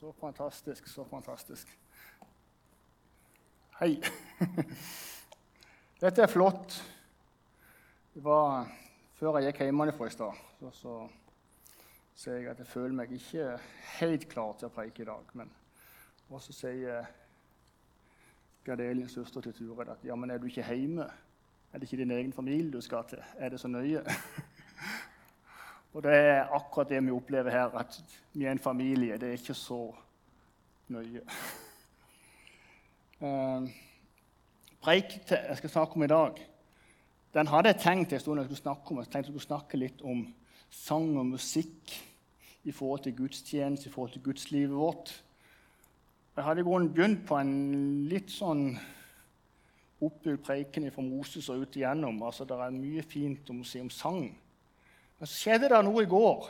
Så fantastisk, så fantastisk. Hei. Dette er flott. Det var før jeg gikk hjemmefra i stad. Så, så sier jeg at jeg føler meg ikke helt klar til å preike i dag. Men og så sier Gardelins søster til Turid, at ja, men er du ikke hjemme? Er det ikke din egen familie du skal til? Er det så nøye? Og det er akkurat det vi opplever her, at vi er en familie. Det er ikke så nøye. Uh, preik jeg skal snakke om i dag, den hadde jeg tenkt jeg skulle snakke om. Jeg tenkte jeg skulle snakke litt om sang og musikk i forhold til gudstjeneste, i forhold til gudslivet vårt. Jeg hadde i grunnen begynt på en litt sånn oppbygd preken fra Moses og ut igjennom. Altså, det er mye fint å si om sang. Men så skjedde det noe i går.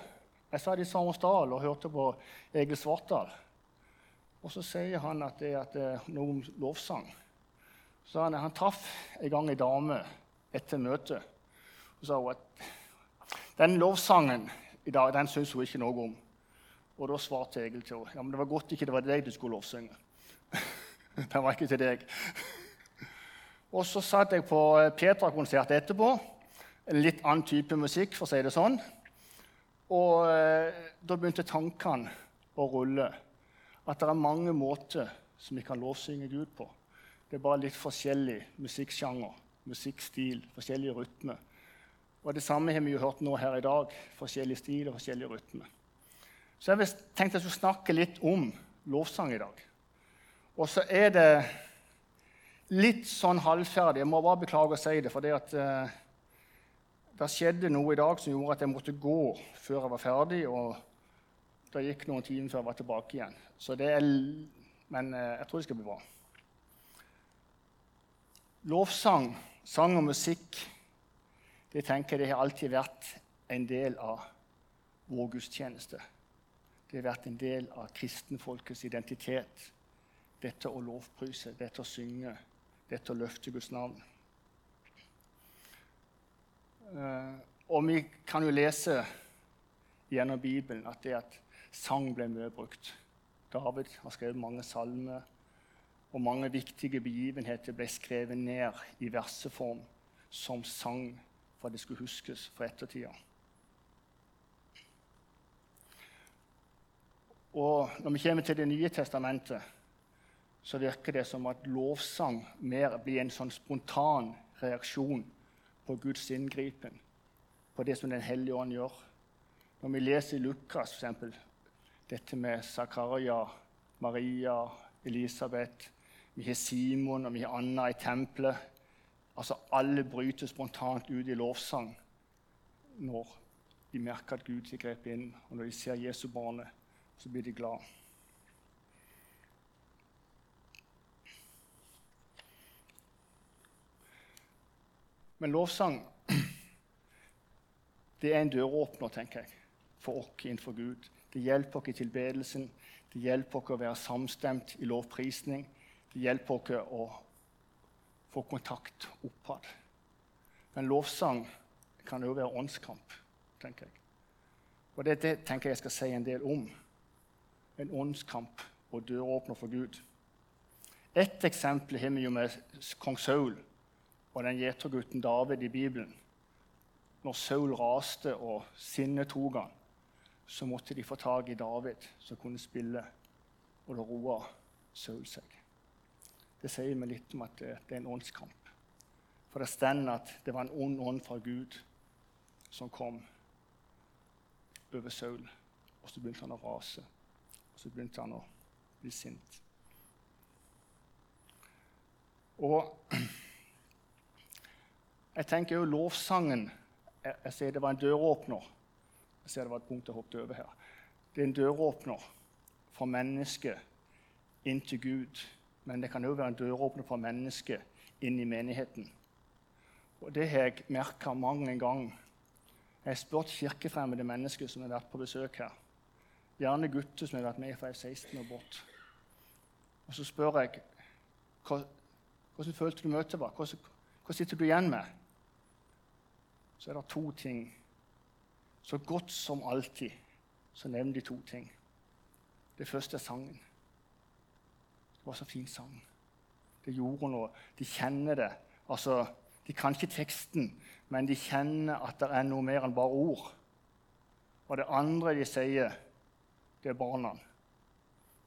Jeg satt i Samosdal og hørte på Egil Svartdal. Og så sier han at det, er noe om lovsang. Så han, han traff en gang ei dame etter møtet. Og sa hun at den lovsangen i dag den syns hun ikke noe om. Og da svarte Egil til henne ja, men det var godt ikke det var deg du skulle lovsynge. den var ikke til deg. Og så satt jeg på Petra-konsert etterpå en litt annen type musikk, for å si det sånn. Og eh, da begynte tankene å rulle. At det er mange måter som vi kan lovsynge Gud på. Det er bare litt forskjellig musikksjanger, musikkstil, forskjellige rytmer. Og det samme har vi jo hørt nå her i dag. Forskjellig stil og forskjellig rytme. Så jeg tenkte jeg skulle snakke litt om lovsang i dag. Og så er det litt sånn halvferdig. Jeg må bare beklage å si det. for det at... Eh, det skjedde noe i dag som gjorde at jeg måtte gå før jeg var ferdig. Og det gikk noen timer før jeg var tilbake igjen. Så det er, men eh, jeg tror det skal bli bra. Lovsang, sang og musikk, det tenker jeg det har alltid vært en del av vår gudstjeneste. Det har vært en del av kristenfolkets identitet. Dette å lovprise, dette å synge, dette å løfte Guds navn. Eh, og vi kan jo lese gjennom Bibelen at det at sang ble mye brukt. David har skrevet mange salmer, og mange viktige begivenheter ble skrevet ned i verseform som sang for at det skulle huskes for ettertida. Og når vi kommer til Det nye testamentet, så virker det som at lovsang mer blir en sånn spontan reaksjon på Guds inngripen, på det som Den hellige ånd gjør. Når vi leser i Lukas f.eks. dette med Zakaria, Maria, Elisabeth Vi har Simon og vi har Anna i tempelet. Altså Alle bryter spontant ut i lovsang når de merker at Gud har grepet inn. Og når de ser Jesu barnet, så blir de glad. Men lovsang det er en døråpner, tenker jeg, for oss innenfor Gud. Det hjelper oss i tilbedelsen, det hjelper oss å være samstemt i lovprisning. Det hjelper oss å få kontakt oppad. Men lovsang kan òg være åndskamp, tenker jeg. Og det, det tenker jeg jeg skal si en del om. En åndskamp og døråpner for Gud. Ett eksempel har vi jo med kong Saul og den gjetergutten David i Bibelen. Når Saul raste og sinnet tok han, så måtte de få tak i David, som kunne spille, og da roa Saul seg. Det sier meg litt om at det, det er en åndskamp. For det står at det var en ond ånd fra Gud som kom over Saul. Og så begynte han å rase, og så begynte han å bli sint. Og jeg tenker jo lovsangen jeg, jeg ser det var en døråpner. Jeg ser det var et punkt jeg hoppet over her. Det er en døråpner for mennesket inn til Gud. Men det kan òg være en døråpner for mennesket inn i menigheten. Og Det har jeg merka mange gang. Jeg har spurt kirkefremmede mennesker som har vært på besøk her. Gjerne gutter som har vært med fra 16 og bort. Og så spør jeg hvordan følte du møtet var. Hva sitter du igjen med? Så er det to ting. Så godt som alltid så nevner de to ting. Det første er sangen. Det var så fin sang. Det gjorde noe. De kjenner det. Altså, De kan ikke teksten, men de kjenner at det er noe mer enn bare ord. Og det andre de sier, det er barna.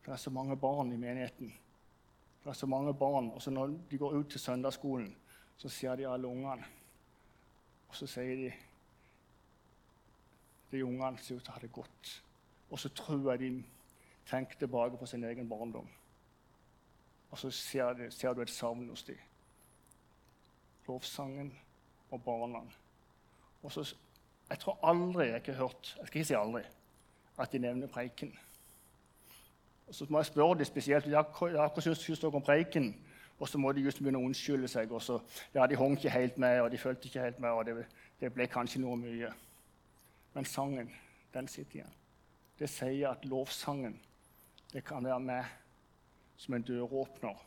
Det er så mange barn i menigheten. Det er så mange barn, og så Når de går ut til søndagsskolen, så ser de alle ungene. Og så sier de de ungene ser ut til å ha det godt. Og så tror jeg de tenker tilbake på sin egen barndom. Og så ser, de, ser du et savn hos dem. Lovsangen og barna. Og så, Jeg tror aldri jeg har hørt jeg skal ikke si aldri, at de nevner preiken. Og Så må jeg spørre dem spesielt ja, hva syns dere om preiken. Og så må de just begynne å unnskylde seg. og så, ja, De hang ikke helt med, og de fulgte ikke helt med, og det, det ble kanskje noe mye. Men sangen, den sitter igjen. Det sier at lovsangen det kan være med som en døråpner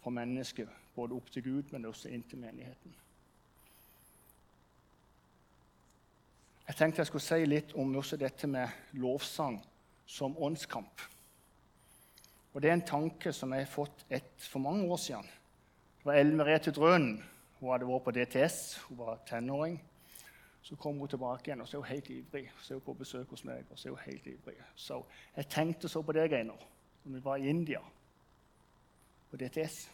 for mennesket, både opp til Gud, men også inn til menigheten. Jeg tenkte jeg skulle si litt om også dette med lovsang som åndskamp. Og Det er en tanke som jeg har fått et, for mange år siden. Det var Ellen Merete Drønen. Hun hadde vært på DTS, hun var tenåring. Så kom hun tilbake igjen, og så er hun helt ivrig. Så er hun på besøk hos meg, og så er hun helt ivrig. Så jeg tenkte så på deg, Einar, når vi var i India på DTS.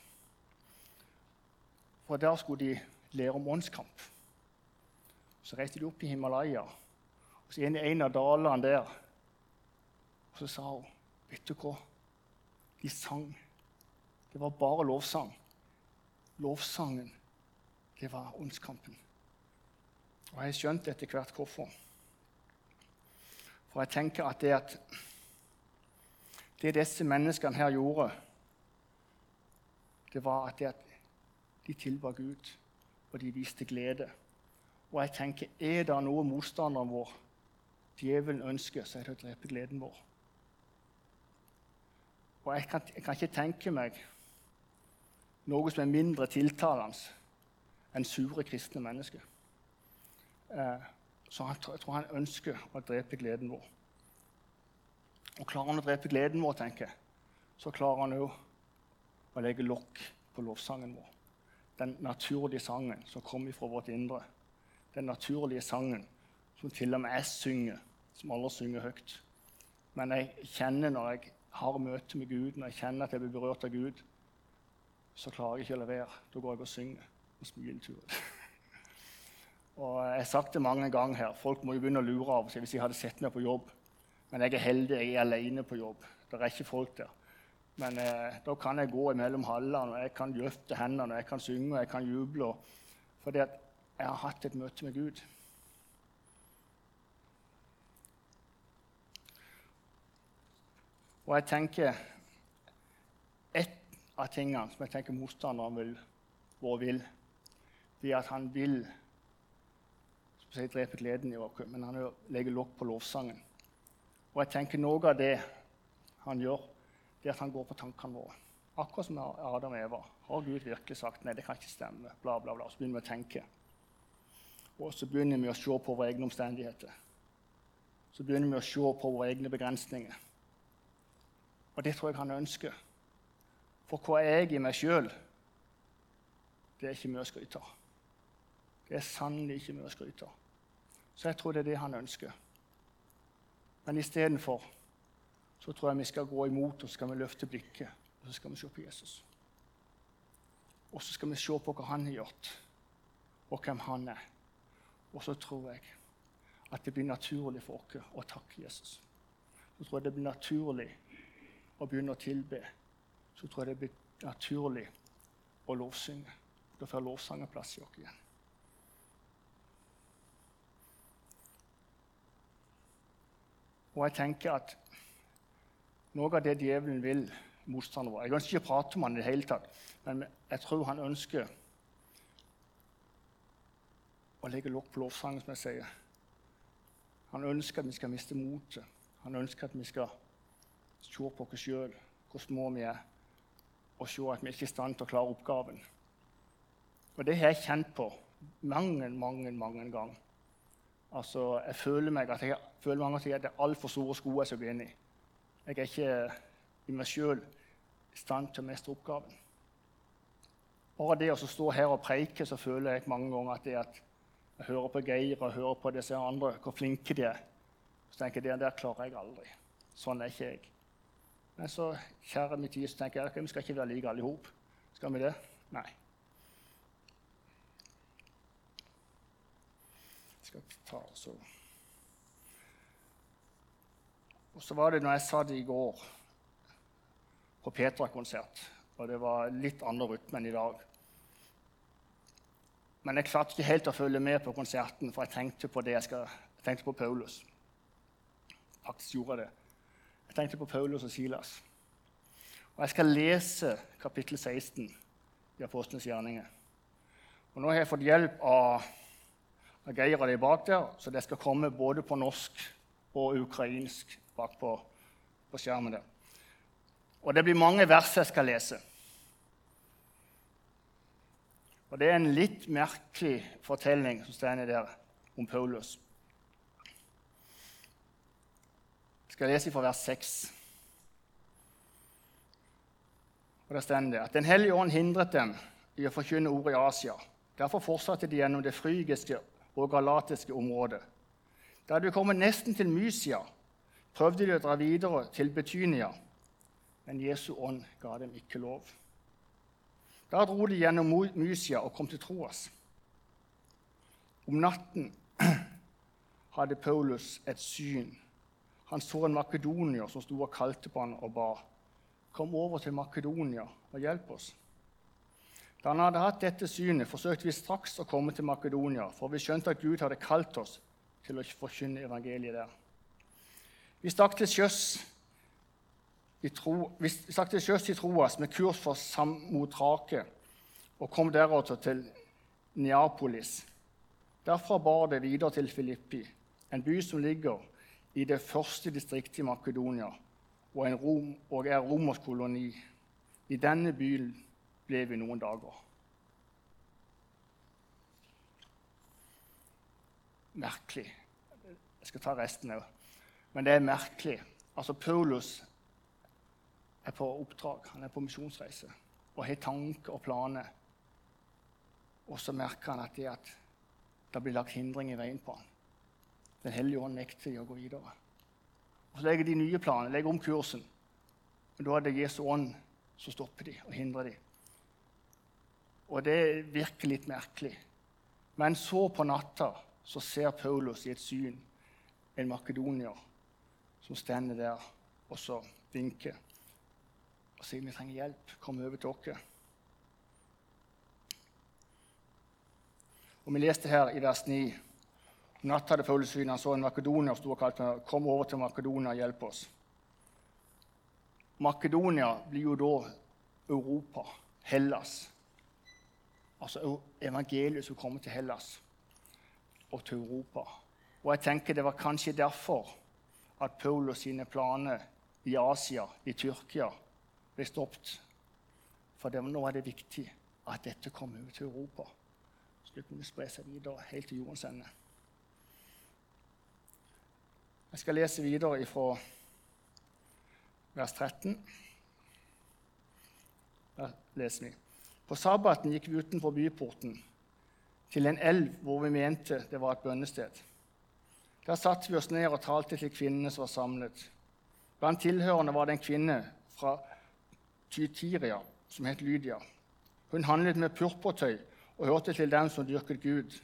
For der skulle de lære om åndskamp. Så reiste de opp i Himalaya, og så inn i en av dalene der. Og så sa hun, 'Vet du hva? De sang. Det var bare lovsang. Lovsangen, det var åndskampen. Og jeg skjønte etter hvert hvorfor. For jeg tenker at det at det disse menneskene her gjorde, det var at, det at de tilba Gud, og de viste glede. Og jeg tenker, er det noe motstanderen vår, djevelen, ønsker, så er det å drepe gleden vår. Og jeg kan, jeg kan ikke tenke meg noe som er mindre tiltalende enn sure kristne mennesker. Eh, så han, jeg tror han ønsker å drepe gleden vår. Og klarer han å drepe gleden vår, tenker jeg, så klarer han òg å legge lokk på lovsangen vår. Den naturlige sangen som kommer fra vårt indre. Den naturlige sangen som til og med jeg synger, som alle synger høyt. Men jeg kjenner når jeg har møte med Gud, når jeg kjenner at jeg blir berørt av Gud, så klarer jeg ikke å la være. Da går jeg og synger og smiler Og jeg har sagt det mange ganger her. Folk må jo begynne å lure av seg hvis de hadde sett meg på jobb. Men jeg er heldig, jeg er alene på jobb. Det er ikke folk der. Men eh, da kan jeg gå imellom hallene, og jeg kan løfte hendene, og jeg kan synge og jeg kan juble. Fordi jeg har hatt et møte med Gud. Og jeg tenker Et av tingene som jeg tenker motstanderen vil, vår vil, det er at han vil si drepe gleden i oss, men han legger lokk på lovsangen. Og jeg tenker Noe av det han gjør, det er at han går på tankene våre. Akkurat som Adam og Eva. Har Gud virkelig sagt nei, det kan ikke stemme? Bla, bla, bla. Så begynner vi å tenke. Og så begynner vi å se på våre egne omstendigheter. Så begynner vi å se på våre egne begrensninger. Og det tror jeg han ønsker. For hva er jeg i meg sjøl? Det er ikke mye å skryte av. Det er sannelig ikke mye å skryte av. Så jeg tror det er det han ønsker. Men istedenfor så tror jeg vi skal gå imot og så skal vi løfte blikket og så skal vi se på Jesus. Og så skal vi se på hva han har gjort, og hvem han er. Og så tror jeg at det blir naturlig for oss å takke Jesus. Så tror jeg det blir naturlig å begynner å tilbe. Så tror jeg det blir naturlig å lovsynge. Da får lovsangen plass i oss igjen. Og jeg tenker at noe av det djevelen vil, motstanderen vår Jeg ønsker ikke å prate om han i det hele tatt, men jeg tror han ønsker å legge lokk på lovsangen, som jeg sier. Han ønsker at vi skal miste motet. Han ønsker at vi skal se på oss sjøl, hvor små vi er, og se at vi ikke er i stand til å klare oppgaven. Og det har jeg kjent på mange, mange, mange ganger. Altså, jeg føler meg at jeg føler mange ganger at det er altfor store sko jeg skal gå inn i. Jeg er ikke i meg sjøl i stand til å mestre oppgaven. Bare det å stå her og preike, så føler jeg mange ganger at det at jeg hører på Geir og hører på disse andre, hvor flinke de er. Så tenker jeg at det der klarer jeg aldri. Sånn er ikke jeg. Men så kjære min tid, så tenker jeg at vi skal ikke være like alle i hop. Skal vi det? Nei. Jeg skal ta så. Og så var det når jeg satt i går på Petra-konsert, og det var litt andre rytme enn i dag. Men jeg klarte ikke helt å følge med på konserten, for jeg tenkte på det jeg, skal, jeg tenkte på Paulus. Faktisk gjorde jeg det. Tenkte på Paulus og Silas. Og Jeg skal lese kapittel 16 i Apostlenes gjerninger. Og Nå har jeg fått hjelp av, av Geir og de bak der, så det skal komme både på norsk og ukrainsk bak på, på skjermen der. Og det blir mange vers jeg skal lese. Og det er en litt merkelig fortelling som står der om Paulus. Jeg skal lese fra vers 6. Og Der står det at Den hellige ånd hindret dem i å forkynne ordet i Asia. Derfor fortsatte de gjennom det frygiske og galatiske området. Da de kom nesten til Mysia, prøvde de å dra videre til Betynia, men Jesu ånd ga dem ikke lov. Da dro de gjennom Mysia og kom til Troas. Om natten hadde Paulus et syn. Han så en makedonier som sto og kalte på han og ba. Kom over til Makedonia og hjelp oss. Da han hadde hatt dette synet, forsøkte vi straks å komme til Makedonia, for vi skjønte at Gud hadde kalt oss til å forkynne evangeliet der. Vi stakk til sjøs i, tro, vi stakk til sjøs i Troas med kurs for Samotrake og kom deretter til Neapolis. Derfra bar det videre til Filippi, en by som ligger i det første distriktet i Makedonia og, rom, og er romersk koloni. I denne byen ble vi noen dager. Merkelig. Jeg skal ta resten òg. Men det er merkelig. Altså, Paulus er på oppdrag, han er på misjonsreise og har tanker og planer. Og så merker han at det, at det blir lagt hindring i veien på han. Den hellige ånd nekter å gå videre. Og Så legger de nye planer, legger om kursen. Men da er det Jesu ånd som stopper de og hindrer de. Og det virker litt merkelig. Men så på natta så ser Paulus i et syn en makedonier som stender der og så vinker og sier vi trenger hjelp. Kom over til oss. Og Vi leste her i vers 9 om natta hadde Paulus. Han så en makedonier sto og kalte. Kom over til Makedonia og hjelp oss. Makedonia blir jo da Europa, Hellas. Altså evangeliet som kommer til Hellas og til Europa. Og jeg tenker Det var kanskje derfor at Paulus sine planer i Asia, i Tyrkia, ble stoppet. For det, nå er det viktig at dette kommer ut til Europa, så det kunne spre seg videre helt til jordens ende. Jeg skal lese videre fra vers 13. Der leser vi. På sabbaten gikk vi utenfor byporten til en elv hvor vi mente det var et bønnested. Der satte vi oss ned og talte til kvinnene som var samlet. Blant tilhørende var det en kvinne fra Tytiria som het Lydia. Hun handlet med purpurtøy og hørte til dem som dyrket Gud.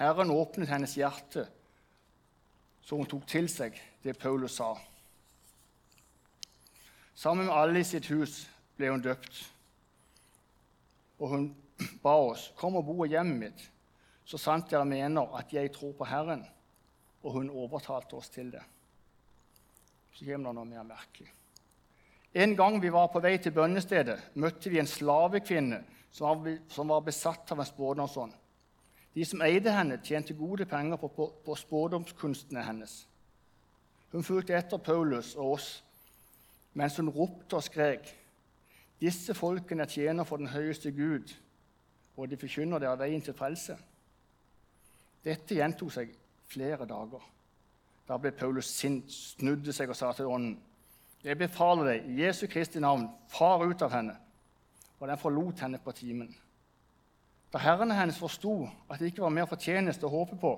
Herren åpnet hennes hjerte, så hun tok til seg det Paulus sa. Sammen med alle i sitt hus ble hun døpt. Og hun ba oss, 'Kom og bo i hjemmet mitt, så sant dere mener at jeg tror på Herren.' Og hun overtalte oss til det. Så kommer det noe mer merkelig. En gang vi var på vei til bønnestedet, møtte vi en slavekvinne som var, besatt av en spådomsånd. De som eide henne, tjente gode penger på, på, på spådomskunstene hennes. Hun fulgte etter Paulus og oss mens hun ropte og skrek. Disse folkene tjener for den høyeste Gud, og de forkynner dere veien til frelse. Dette gjentok seg flere dager. Da ble Paulus sint, snudde seg og sa til ånden.: Jeg befaler deg i Jesu Kristi navn, far ut av henne. Og den forlot henne på timen. Da herrene hennes forsto at det ikke var mer fortjeneste å håpe på,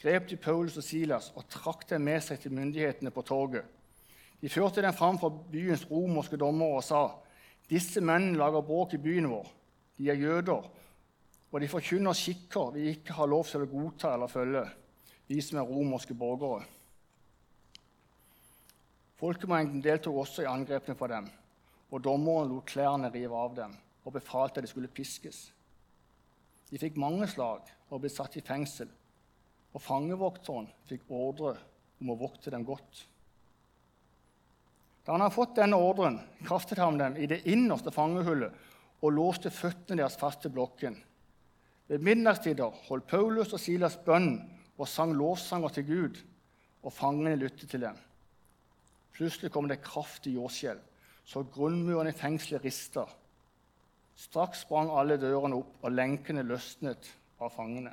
grep de Paulus og Silas og trakk dem med seg til myndighetene på torget. De førte dem fram for byens romerske dommere og sa.: Disse mennene lager bråk i byen vår. De er jøder, og de forkynner skikker vi ikke har lov til å godta eller følge, vi som er romerske borgere. Folkemengden deltok også i angrepene på dem, og dommeren lot klærne rive av dem og befalte at de skulle piskes. De fikk mange slag og ble satt i fengsel, og fangevokteren fikk ordre om å vokte dem godt. Da han hadde fått denne ordren, kastet han dem i det innerste fangehullet og låste føttene deres fast til blokken. Ved middagstider holdt Paulus og Silas bønn og sang lovsanger til Gud, og fangene lyttet til dem. Plutselig kom det kraftig jordskjelv, så grunnmuren i fengselet rista. Straks sprang alle dørene opp, og lenkene løsnet av fangene.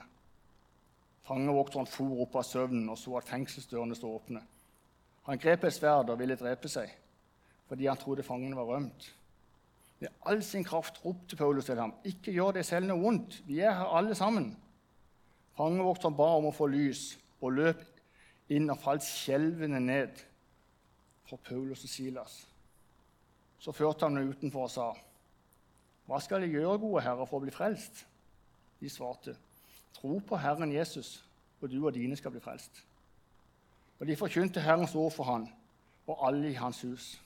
Fangevokteren for opp av søvnen og så at fengselsdørene sto åpne. Han grep et sverd og ville drepe seg fordi han trodde fangen var rømt. Med all sin kraft ropte Paulus til ham, 'Ikke gjør deg selv noe vondt. Vi er her alle sammen.' Fangevokteren ba om å få lys og løp inn og falt skjelvende ned for Paulus og Silas. Så førte han ham utenfor og sa, 'Hva skal jeg gjøre, gode herre, for å bli frelst?' De svarte, 'Tro på Herren Jesus, og du og dine skal bli frelst.' Og de forkynte Herrens ord for han og alle i hans hus.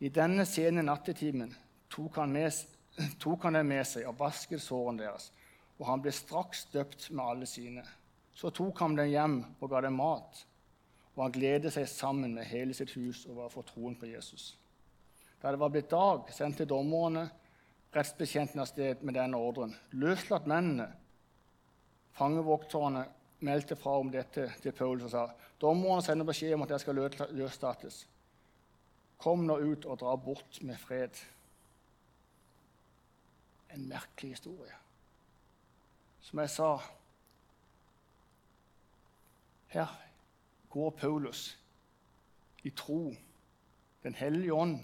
I denne sene nattetimen tok han, med, tok han dem med seg og vasket sårene deres, og han ble straks døpt med alle sine. Så tok han dem hjem og ga dem mat, og han gledet seg sammen med hele sitt hus over å få troen på Jesus. Da det var blitt dag, sendte dommerne rettsbetjentene av sted med denne ordren. Løslatt mennene. Fangevokterne meldte fra om dette til Paulus og sa dommerne sender beskjed om at jeg skal løslates. Kom nå ut og dra bort med fred. En merkelig historie. Som jeg sa Her går Paulus i tro. Den hellige ånd,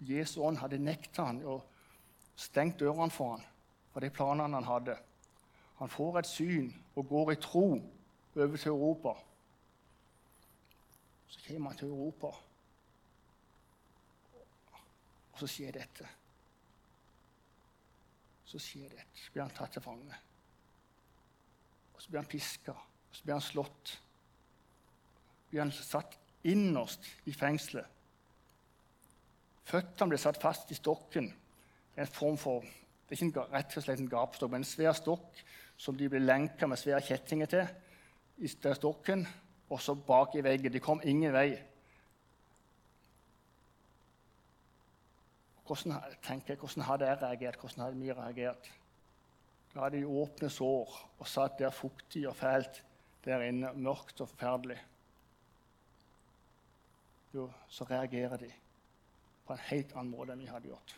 Jesu ånd, hadde nekta han og stengt dørene for han for de planene han hadde. Han får et syn og går i tro over til Europa. Så kommer han til Europa, og så skjer dette. Så skjer dette. Så blir han tatt til fange. Og så blir han piska, og så blir han slått. Så blir han satt innerst i fengselet. Føttene ble satt fast i stokken. En form for, Det er ikke rett og slett en gapstokk, men en svær stokk som de ble lenka med svære kjettinger til i stokken, og så bak i veggen. De kom ingen vei. Hvordan, tenker jeg, hvordan hadde jeg reagert? Hvordan hadde vi reagert? Da hadde de åpne sår og satt der fuktig og fælt der inne, mørkt og forferdelig. Jo, så reagerer de på en helt annen måte enn vi hadde gjort.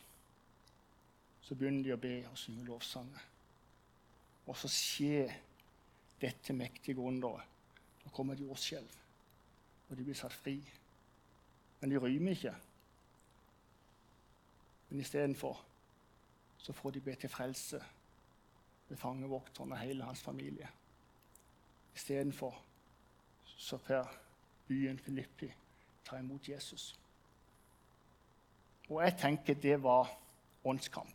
Så begynner de å be og synge lovsanger. Og så skjer dette mektige underet. Da kommer et jordskjelv, og de blir satt fri. Men de rymer ikke. Men istedenfor så får de be til frelse ved fangevokteren og hele hans familie. Istedenfor så får byen Filippi ta imot Jesus. Og jeg tenker det var åndskamp.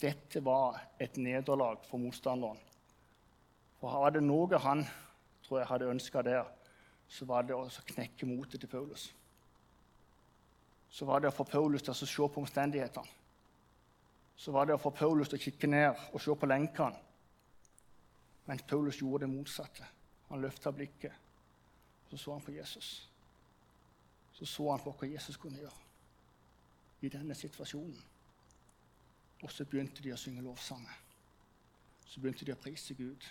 Dette var et nederlag for motstanderen. Og var det noe han tror jeg hadde ønska der, så var det å knekke motet til Paulus. Så var det å få Paulus til å se på omstendighetene. Så var det å få Paulus til å kikke ned og se på lenkene. Mens Paulus gjorde det motsatte. Han løfta blikket, og så så han på Jesus. Så så han på hva Jesus kunne gjøre i denne situasjonen. Og så begynte de å synge lovsanger. Så begynte de å prise Gud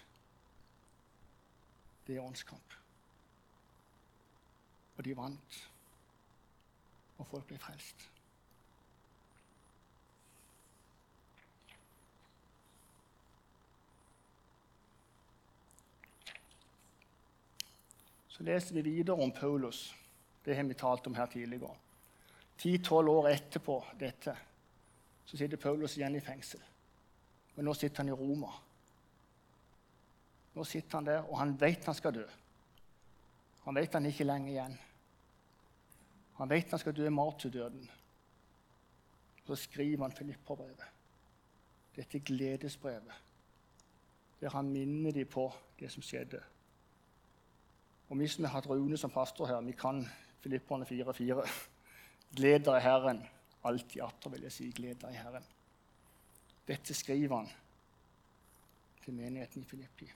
det er åndskamp. Og de vant. Og folk ble frelst. Så leser vi videre om Paulus. Det har vi talt om her tidligere. Ti-tolv år etterpå dette så sitter Paulus igjen i fengsel. Men nå sitter han i Roma. Nå sitter han der, og han vet han skal dø. Han vet han ikke lenge igjen. Han vet han skal dø martyrdøden. Så skriver han Filippa-brevet, Dette gledesbrevet, der han minner dem på det som skjedde. Og Vi som har hatt Rune som pastor her, vi kan Filipperne 4.4. Gled deg i Herren. Alltid atter, vil jeg si. Gled deg i Herren. Dette skriver han til menigheten i Filippi.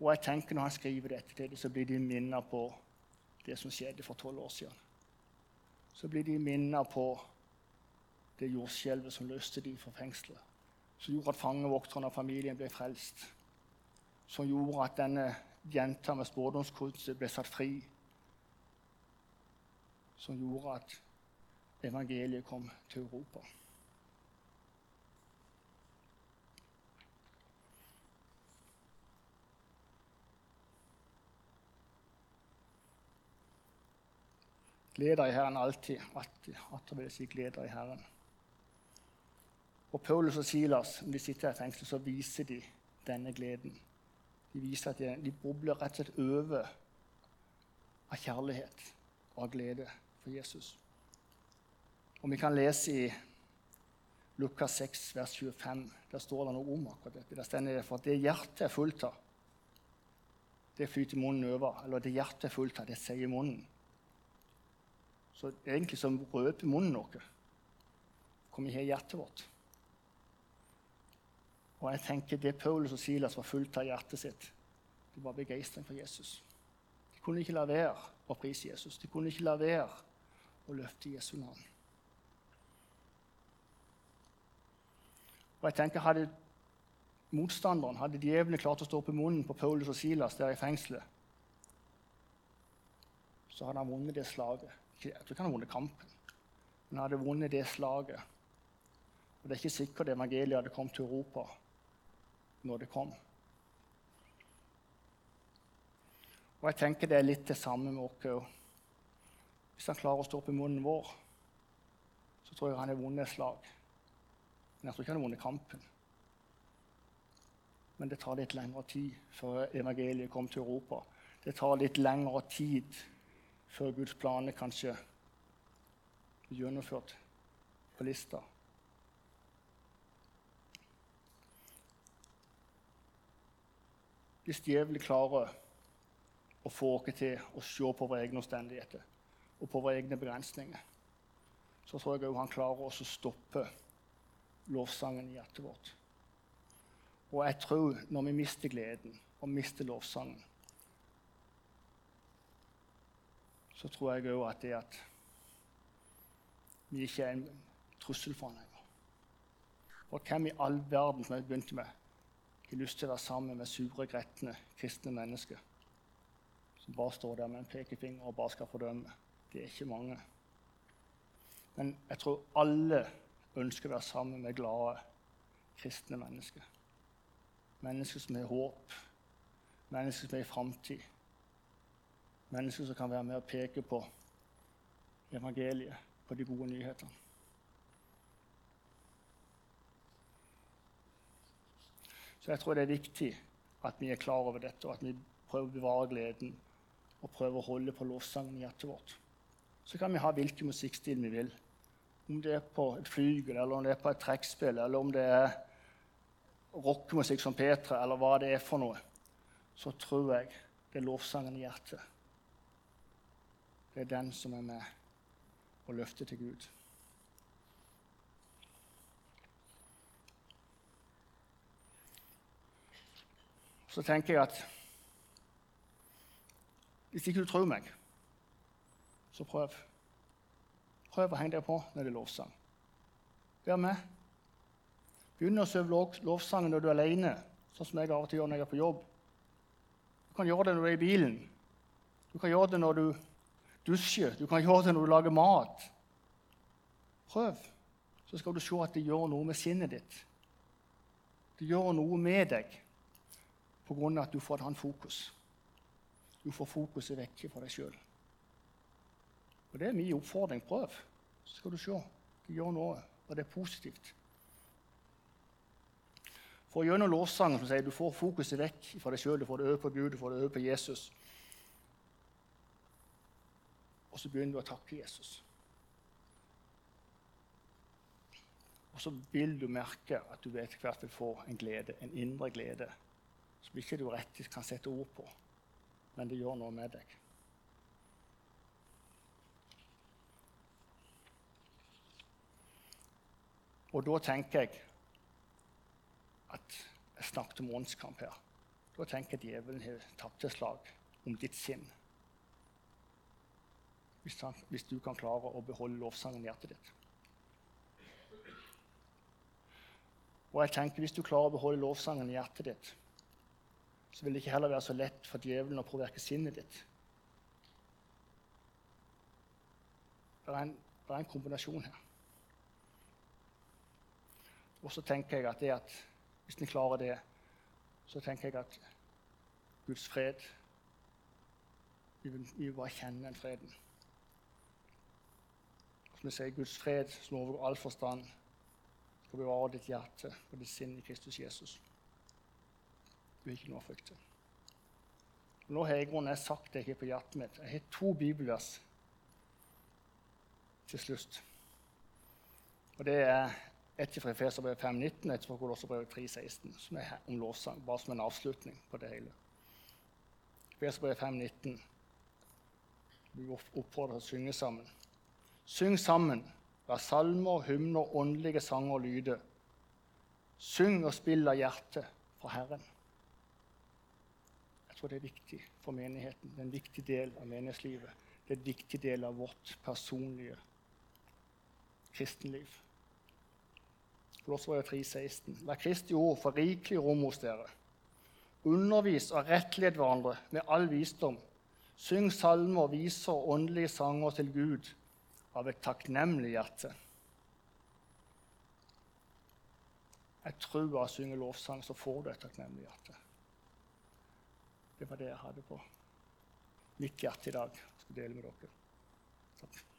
Og jeg tenker Når han skriver dette til dem, så blir de minnet på det som skjedde for tolv år siden. Så blir de minnet på det jordskjelvet som løste dem fra fengselet. Som gjorde at fangevokterne og familien ble frelst. Som gjorde at denne jenta med spådomskunst ble satt fri. Som gjorde at evangeliet kom til Europa. Gled deg i Herren alltid. Atter vil jeg si gled deg i Herren. Og Paulus og Silas, når de sitter i fengsel, så viser de denne gleden. De viser at de, de bobler rett og slett over av kjærlighet og av glede for Jesus. Og vi kan lese i Lukas 6, vers 25. Der står det noe om akkurat dette. Der står det for at det hjertet er fullt av, det flyter munnen over. Eller det hjertet er fullt av, det sier munnen. Så egentlig som røper munnen noe. Hvor vi har hjertet vårt. Og jeg tenker Det Paulus og Silas var fullt av hjertet sitt, det var begeistring for Jesus. De kunne ikke la være å prise Jesus. De kunne ikke la være å løfte Jesu navn. Og jeg tenker, Hadde motstanderen, hadde djevelen klart å stå på munnen på Paulus og Silas der i fengselet, så hadde han vunnet det slaget. Jeg tror ikke han hadde vunnet kampen, men han hadde vunnet det slaget. Og Det er ikke sikkert evangeliet hadde kommet til Europa når det kom. Og jeg tenker det er litt det samme med oss òg. Hvis han klarer å stå opp i munnen vår, så tror jeg han har vunnet et slag. Men jeg tror ikke han har vunnet kampen. Men det tar litt lengre tid før evangeliet kommer til Europa. Det tar litt lengre tid før Guds planer kanskje blir gjennomført på lista. Hvis djevelen klarer å få oss til å se på våre egne omstendigheter og på våre egne begrensninger, så tror jeg òg han klarer å stoppe lovsangen i hjertet vårt. Og jeg tror når vi mister gleden og mister lovsangen, så tror jeg òg at det at vi ikke er en trussel for ham lenger. Og hvem i all verden som jeg begynte med, har lyst til å være sammen med sure, gretne kristne mennesker som bare står der med en pekefinger og bare skal fordømme? Det er ikke mange. Men jeg tror alle ønsker å være sammen med glade, kristne mennesker. Mennesker som har håp, mennesker som er i framtid. Mennesker som kan være med og peke på evangeliet, på de gode nyhetene. Så jeg tror det er viktig at vi er klar over dette, og at vi prøver å bevare gleden og prøver å holde på lovsangen i hjertet vårt. Så kan vi ha hvilken musikkstil vi vil. Om det er på et flygel, eller om det er på et trekkspill, eller om det er rockemusikk som Petra, eller hva det er for noe, så tror jeg det er lovsangen i hjertet det er den som er med og løfter til Gud. Så tenker jeg at hvis ikke du tror meg, så prøv. Prøv å henge deg på når det er lovsang. Vær med. Begynn å øve lovsangen når du er alene, sånn som jeg av og til gjør når jeg er på jobb. Du kan gjøre det når du er i bilen. Du kan gjøre det når du dusjer. Du kan gjøre det når du lager mat. Prøv, så skal du se at det gjør noe med sinnet ditt. Det gjør noe med deg på grunn av at du får et annet fokus. Du får fokuset vekk fra deg sjøl. Og det er min oppfordring. Prøv, så skal du se. Du gjør noe, og det er positivt. For gjennom lovsangen som sier du får fokuset vekk fra deg sjøl, du får det over på Gud, du får det over på Jesus. Og så begynner du å takke Jesus. Og så vil du merke at du etter hvert vil få en glede, en indre glede som ikke du rett kan sette ord på, men det gjør noe med deg. Og da tenker jeg at jeg snakket om åndskamp her. Da tenker jeg djevelen har tapt et slag om ditt sinn. Hvis, han, hvis, du kan klare å beholde lovsangen i hjertet ditt. Og jeg tenker Hvis du klarer å beholde lovsangen i hjertet ditt, så vil det ikke heller være så lett for djevelen å påvirke sinnet ditt. Det er en, det er en kombinasjon her. Og så tenker jeg at, at hvis en klarer det, så tenker jeg at Guds fred Vi vil, vi vil bare kjenne den freden. Som vi sier, Guds fred som overgår all forstand, skal bevare ditt hjerte og ditt sinn i Kristus Jesus. Du har ikke noe å frykte. Nå har jeg, jeg sagt det jeg har på hjertet mitt. Jeg har to bibelvers til slutt. Og det er ett fra Efeserbrevet 5,19 og ett fra Kolosserbrevet 3,16, som er om lovsang, bare som en avslutning på det hele. Efeserbrevet 5,19. Vi oppfordrer til å synge sammen. Syng sammen. La salmer, hymner, åndelige sanger lyde. Syng og spill av hjertet for Herren. Jeg tror det er viktig for menigheten. Det er en viktig del av menighetslivet. Det er en viktig del av vårt personlige kristenliv. Kolosserbrevet 3,16. La Kristi ord få rikelig rom hos dere. Undervis og rettled hverandre med all visdom. Syng salmer, viser åndelige sanger til Gud av et takknemlig hjerte. Jeg tror av å synge lovsang, så får du et takknemlig hjerte. Det var det jeg hadde på mitt hjerte i dag. Jeg skal dele med dere. Takk.